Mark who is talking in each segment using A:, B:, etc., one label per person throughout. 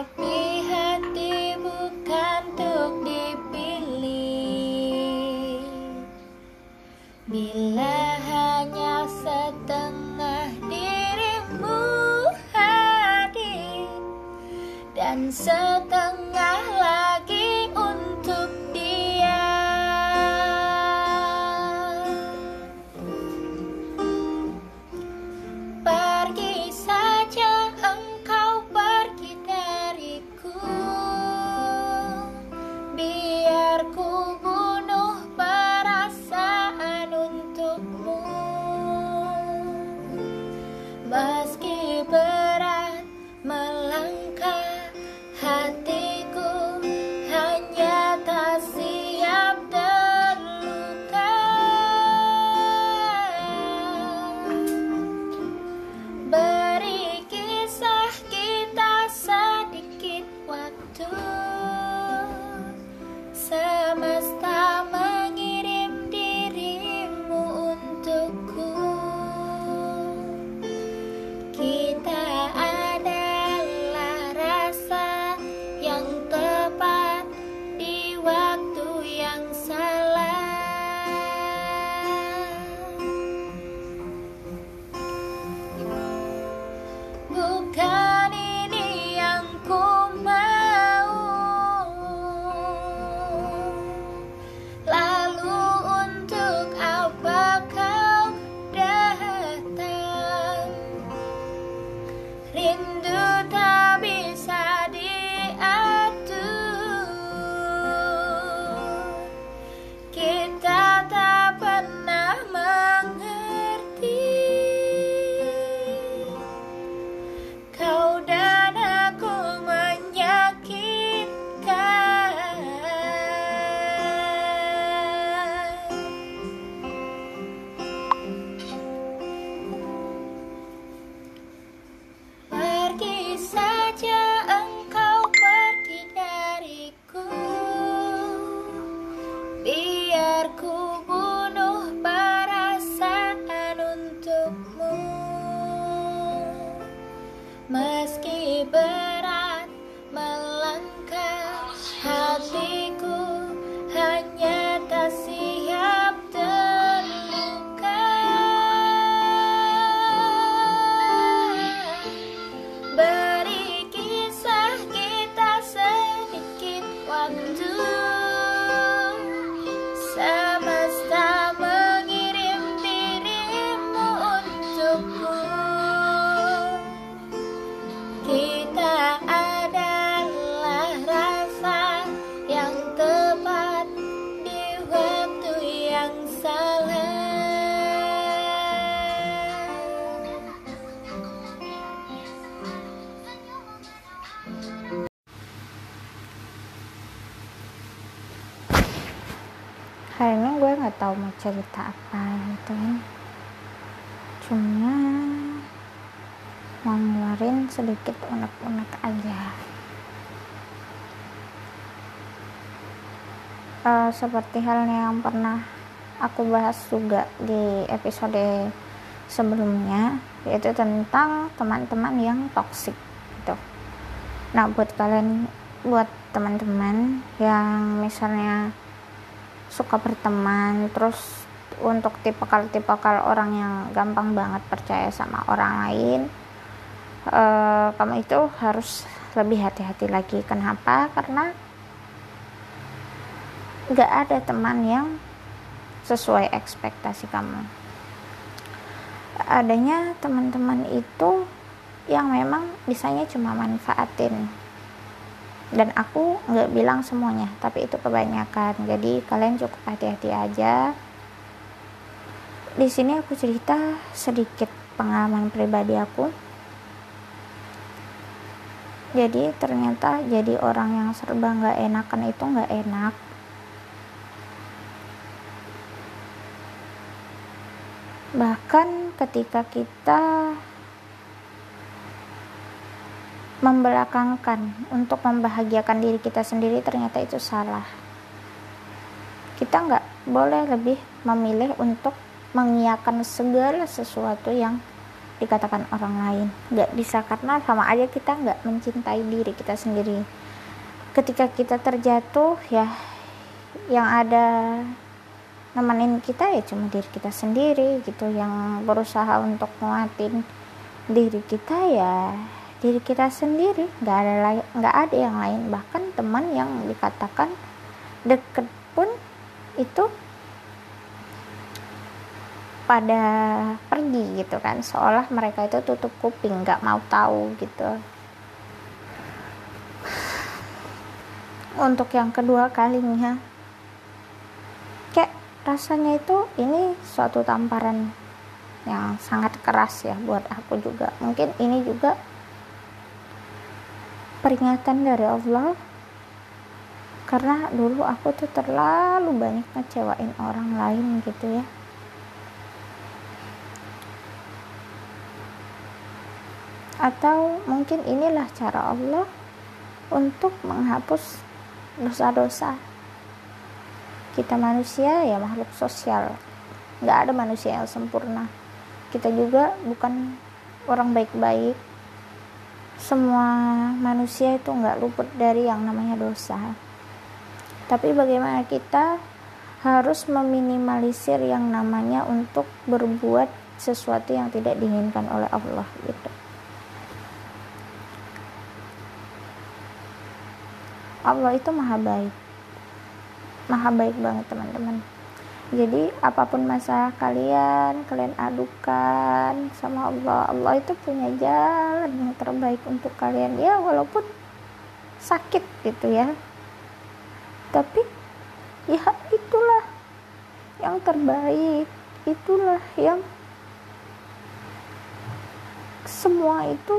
A: Tapi
B: tahu mau cerita apa gitu kan cuma mau ngeluarin sedikit unek-unek aja. Uh, seperti halnya yang pernah aku bahas juga di episode sebelumnya yaitu tentang teman-teman yang toksik gitu. Nah buat kalian buat teman-teman yang misalnya suka berteman terus untuk tipikal-tipikal orang yang gampang banget percaya sama orang lain uh, kamu itu harus lebih hati-hati lagi. Kenapa? Karena gak ada teman yang sesuai ekspektasi kamu. Adanya teman-teman itu yang memang bisanya cuma manfaatin dan aku nggak bilang semuanya tapi itu kebanyakan. Jadi kalian cukup hati-hati aja. Di sini aku cerita sedikit pengalaman pribadi aku. Jadi ternyata jadi orang yang serba nggak enakan itu nggak enak. Bahkan ketika kita membelakangkan untuk membahagiakan diri kita sendiri ternyata itu salah. Kita nggak boleh lebih memilih untuk mengiakan segala sesuatu yang dikatakan orang lain. Nggak bisa karena sama aja kita nggak mencintai diri kita sendiri. Ketika kita terjatuh ya yang ada nemenin kita ya cuma diri kita sendiri gitu. Yang berusaha untuk nguatin diri kita ya diri kita sendiri. Nggak ada nggak ada yang lain. Bahkan teman yang dikatakan deket pun itu pada pergi gitu kan. Seolah mereka itu tutup kuping nggak mau tahu gitu. Untuk yang kedua kalinya kayak rasanya itu ini suatu tamparan yang sangat keras ya buat aku juga. Mungkin ini juga peringatan dari Allah. Karena dulu aku tuh terlalu banyak ngecewain orang lain gitu ya. Atau mungkin inilah cara Allah untuk menghapus dosa-dosa kita manusia ya makhluk sosial. Nggak ada manusia yang sempurna. Kita juga bukan orang baik-baik semua manusia itu nggak luput dari yang namanya dosa. Tapi bagaimana kita harus meminimalisir yang namanya untuk berbuat sesuatu yang tidak diinginkan oleh Allah gitu. Allah itu maha baik. Maha baik banget teman-teman jadi apa pun masalah kalian kalian adukan sama Allah Allah itu punya jalan yang terbaik untuk kalian. Ya walaupun sakit gitu ya. Tapi ya itulah yang terbaik. Itulah yang semua itu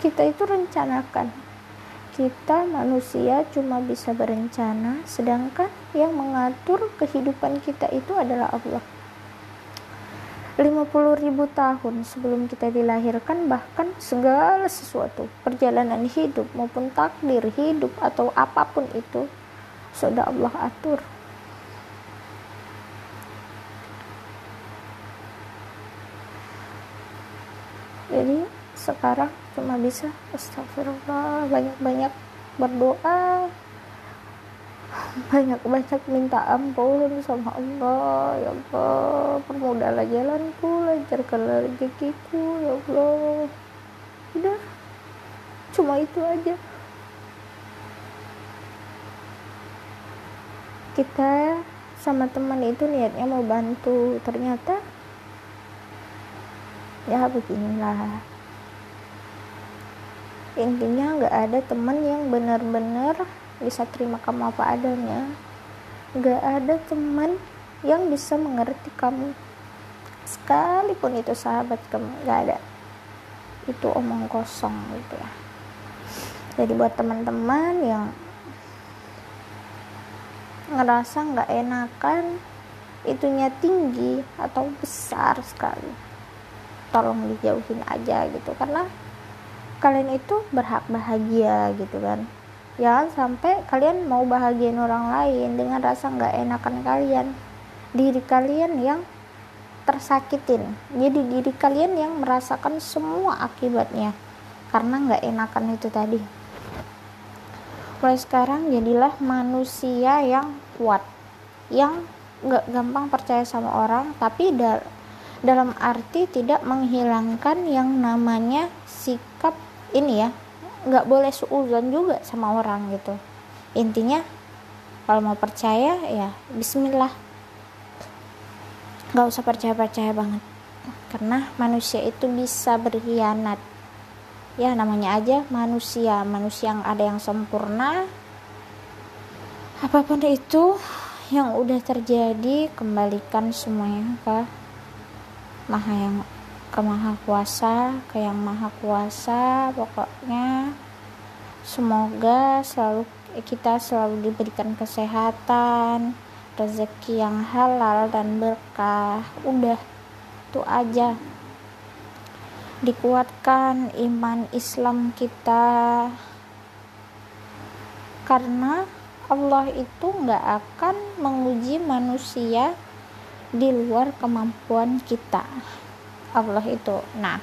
B: kita itu rencanakan. Kita manusia cuma bisa berencana sedangkan yang mengatur kehidupan kita itu adalah Allah. 50 ribu tahun sebelum kita dilahirkan bahkan segala sesuatu perjalanan hidup maupun takdir hidup atau apa pun itu sudah Allah atur. Jadi sekarang cuma bisa astagfirullah banyak-banyak berdoa banyak-banyak minta ampun sama Allah. Ya Allah permudahlah jalanku lancarkanlah rezekiku ya Allah. Udah cuma itu aja. Kita sama teman itu niatnya mau bantu. Ternyata ya beginilah. Intinya nggak ada teman yang benar-benar bisa terima kamu apa adanya. Nggak ada teman yang bisa mengerti kamu. Sekalipun itu sahabat kamu nggak ada. Itu omong kosong gitu ya. Jadi buat teman-teman yang ngerasa nggak enakan itunya tinggi atau besar sekali. Tolong dijauhin aja gitu karena kalian itu berhak bahagia gitu kan jangan sampai kalian mau bahagiain orang lain dengan rasa nggak enakan kalian. Diri kalian yang tersakitin. Jadi diri kalian yang merasakan semua akibatnya. Karena nggak enakan itu tadi. Mulai sekarang jadilah manusia yang kuat. Yang gak gampang percaya sama orang tapi da dalam arti tidak menghilangkan yang namanya sikap ini ya nggak boleh suuzon juga sama orang gitu. Intinya kalau mau percaya ya Bismillah. Nggak usah percaya percaya banget. Karena manusia itu bisa berkhianat. Ya namanya aja manusia. Manusia yang ada yang sempurna apa pun itu yang udah terjadi kembalikan semuanya ke maha yang ke maha kuasa ke yang maha kuasa pokoknya semoga selalu kita selalu diberikan kesehatan rezeki yang halal dan berkah. Udah itu aja. Dikuatkan iman Islam kita. Karena Allah itu nggak akan menguji manusia di luar kemampuan kita Allah itu. Nah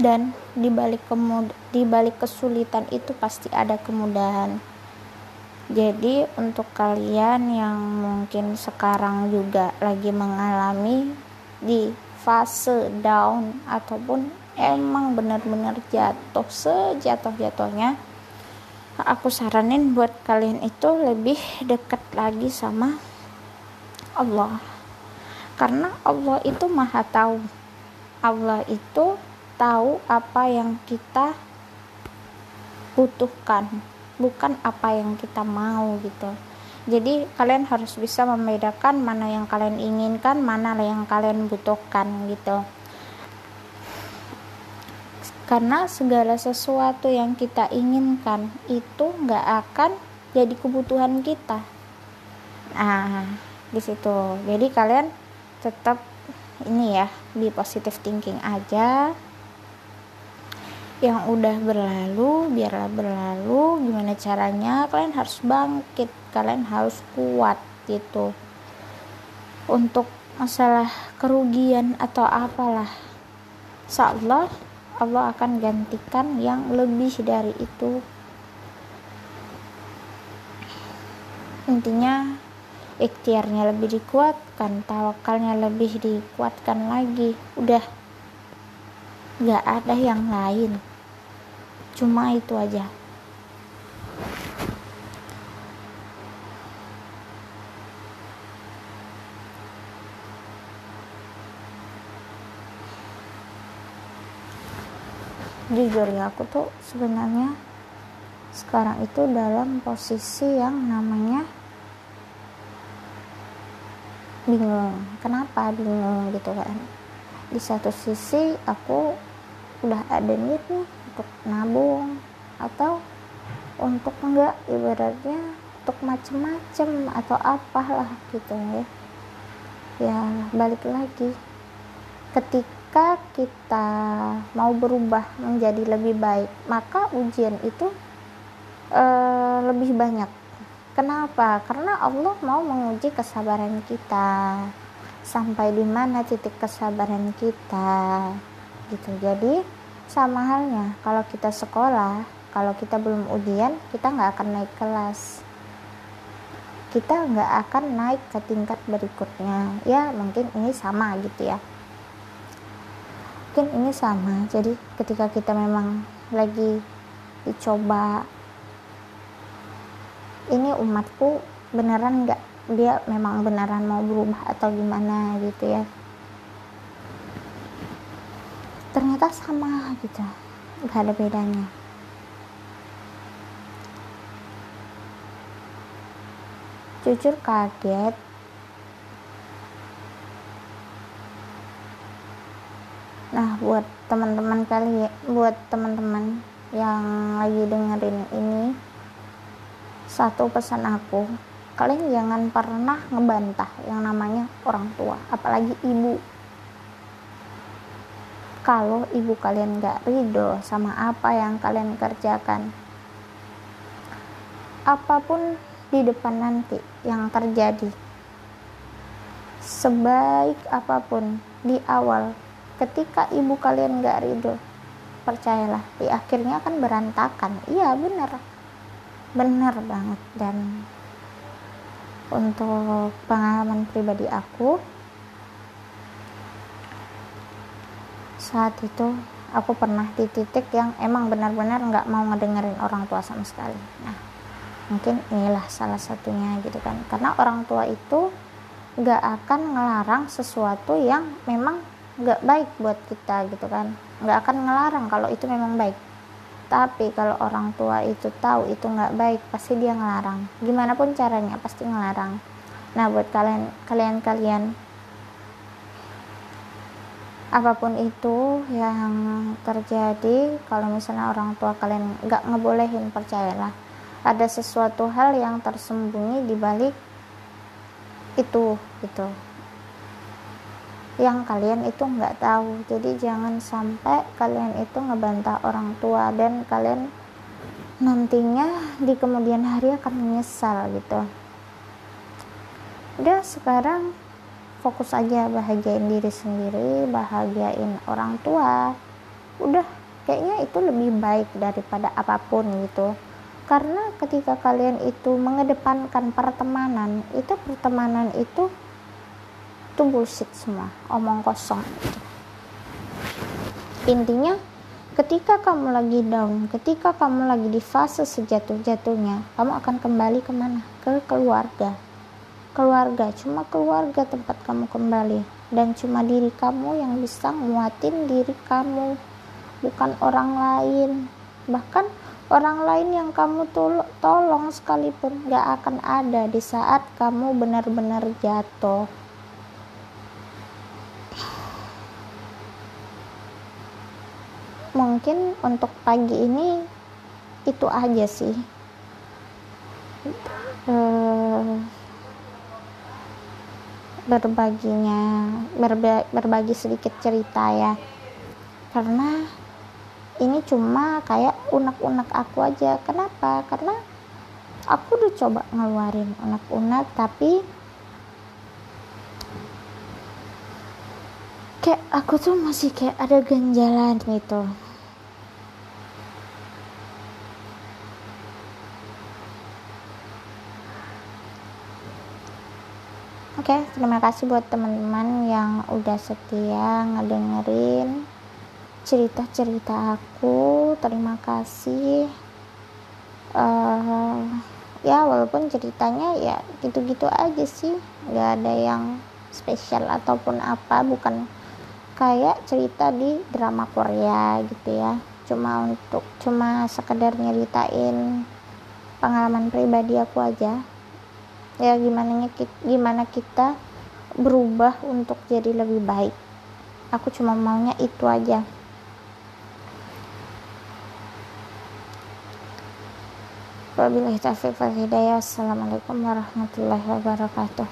B: dan di balik kemud di balik kesulitan itu pasti ada kemudahan. Jadi untuk kalian yang mungkin sekarang juga lagi mengalami di fase down ataupun emang benar-benar jatuh sejatuh-jatuhnya aku saranin buat kalian itu lebih dekat lagi sama Allah karena Allah itu maha tahu. Allah itu tahu apa yang kita butuhkan bukan apa yang kita mau gitu. Jadi kalian harus bisa membedakan mana yang kalian inginkan mana yang kalian butuhkan gitu. Karena segala sesuatu yang kita inginkan itu nggak akan jadi kebutuhan kita. Nah di situ. Jadi kalian tetap ini ya di positive thinking aja. Yang udah berlalu biarlah berlalu. Gimana caranya? Kalian harus bangkit. Kalian harus kuat gitu. Untuk masalah kerugian atau apalah Allah Allah akan gantikan yang lebih dari itu. Intinya ikhtiarnya lebih dikuatkan tawakalnya lebih dikuatkan lagi. Udah gak ada yang lain. Cuma itu aja. Jujur ya aku tuh sebenarnya sekarang itu dalam posisi yang namanya bingung kenapa bingung gitu kan. Di satu sisi aku udah ada niat nih untuk nabung atau untuk enggak ibaratnya untuk macem-macem atau apalah gitu ya. Ya balik lagi. Ketika kita mau berubah menjadi lebih baik maka ujian itu e, lebih banyak kenapa? Karena Allah mau menguji kesabaran kita. Sampai di mana titik kesabaran kita? Gitu. Jadi sama halnya kalau kita sekolah kalau kita belum ujian kita nggak akan naik kelas. Kita nggak akan naik ke tingkat berikutnya. Ya mungkin ini sama gitu ya. Mungkin ini sama. Jadi ketika kita memang lagi dicoba ini umatku beneran nggak? Dia memang beneran mau berubah atau gimana gitu ya? Ternyata sama gitu gak ada bedanya. Jujur kaget. Nah buat teman-teman kali ya buat teman-teman yang lagi dengerin ini satu pesan aku kalian jangan pernah ngebantah yang namanya orang tua apalagi ibu. Kalau ibu kalian gak ridho sama apa yang kalian kerjakan apa pun di depan nanti yang terjadi sebaik apa pun di awal ketika ibu kalian gak ridho percayalah di akhirnya akan berantakan. Iya bener benar banget. Dan untuk pengalaman pribadi aku saat itu aku pernah di titik yang emang benar-benar nggak mau ngedengerin orang tua sama sekali. Nah mungkin inilah salah satunya gitu kan. Karena orang tua itu nggak akan ngelarang sesuatu yang memang nggak baik buat kita gitu kan. Nggak akan ngelarang kalau itu memang baik tapi kalau orang tua itu tahu itu nggak baik pasti dia ngelarang. Gimana pun caranya pasti ngelarang. Nah buat kalian kalian kalian apa pun itu yang terjadi kalau misalnya orang tua kalian nggak ngebolehin percayalah ada sesuatu hal yang tersembunyi di balik itu gitu yang kalian itu nggak tahu. Jadi jangan sampai kalian itu ngebantah orang tua dan kalian nantinya di kemudian hari akan menyesal gitu. Udah sekarang fokus aja bahagiain diri sendiri bahagiain orang tua. Udah kayaknya itu lebih baik daripada apa pun gitu. Karena ketika kalian itu mengedepankan pertemanan itu pertemanan itu itu bullshit semua omong kosong intinya ketika kamu lagi down ketika kamu lagi di fase sejatuh-jatuhnya kamu akan kembali ke mana? Ke keluarga. Keluarga cuma keluarga tempat kamu kembali. Dan cuma diri kamu yang bisa nguatin diri kamu bukan orang lain. Bahkan orang lain yang kamu tol tolong sekalipun gak akan ada di saat kamu benar-benar jatuh mungkin untuk pagi ini itu aja sih. Uh, berbaginya berba, berbagi sedikit cerita ya. Karena ini cuma kayak unek-unek aku aja. Kenapa? Karena aku udah coba ngeluarin unek-unek tapi kayak aku tuh masih kayak ada ganjalan gitu Oke, okay, terima kasih buat teman-teman yang udah setia ngedengerin cerita-cerita aku. Terima kasih. Uh, ya, walaupun ceritanya ya gitu-gitu aja sih, nggak ada yang spesial ataupun apa, bukan kayak cerita di drama Korea gitu ya cuma untuk cuma sekedar nyeritain pengalaman pribadi aku aja ya gimana gimana kita berubah untuk jadi lebih baik aku cuma maunya itu aja Wabillahi taufiq wal hidayah. Assalamualaikum warahmatullahi wabarakatuh.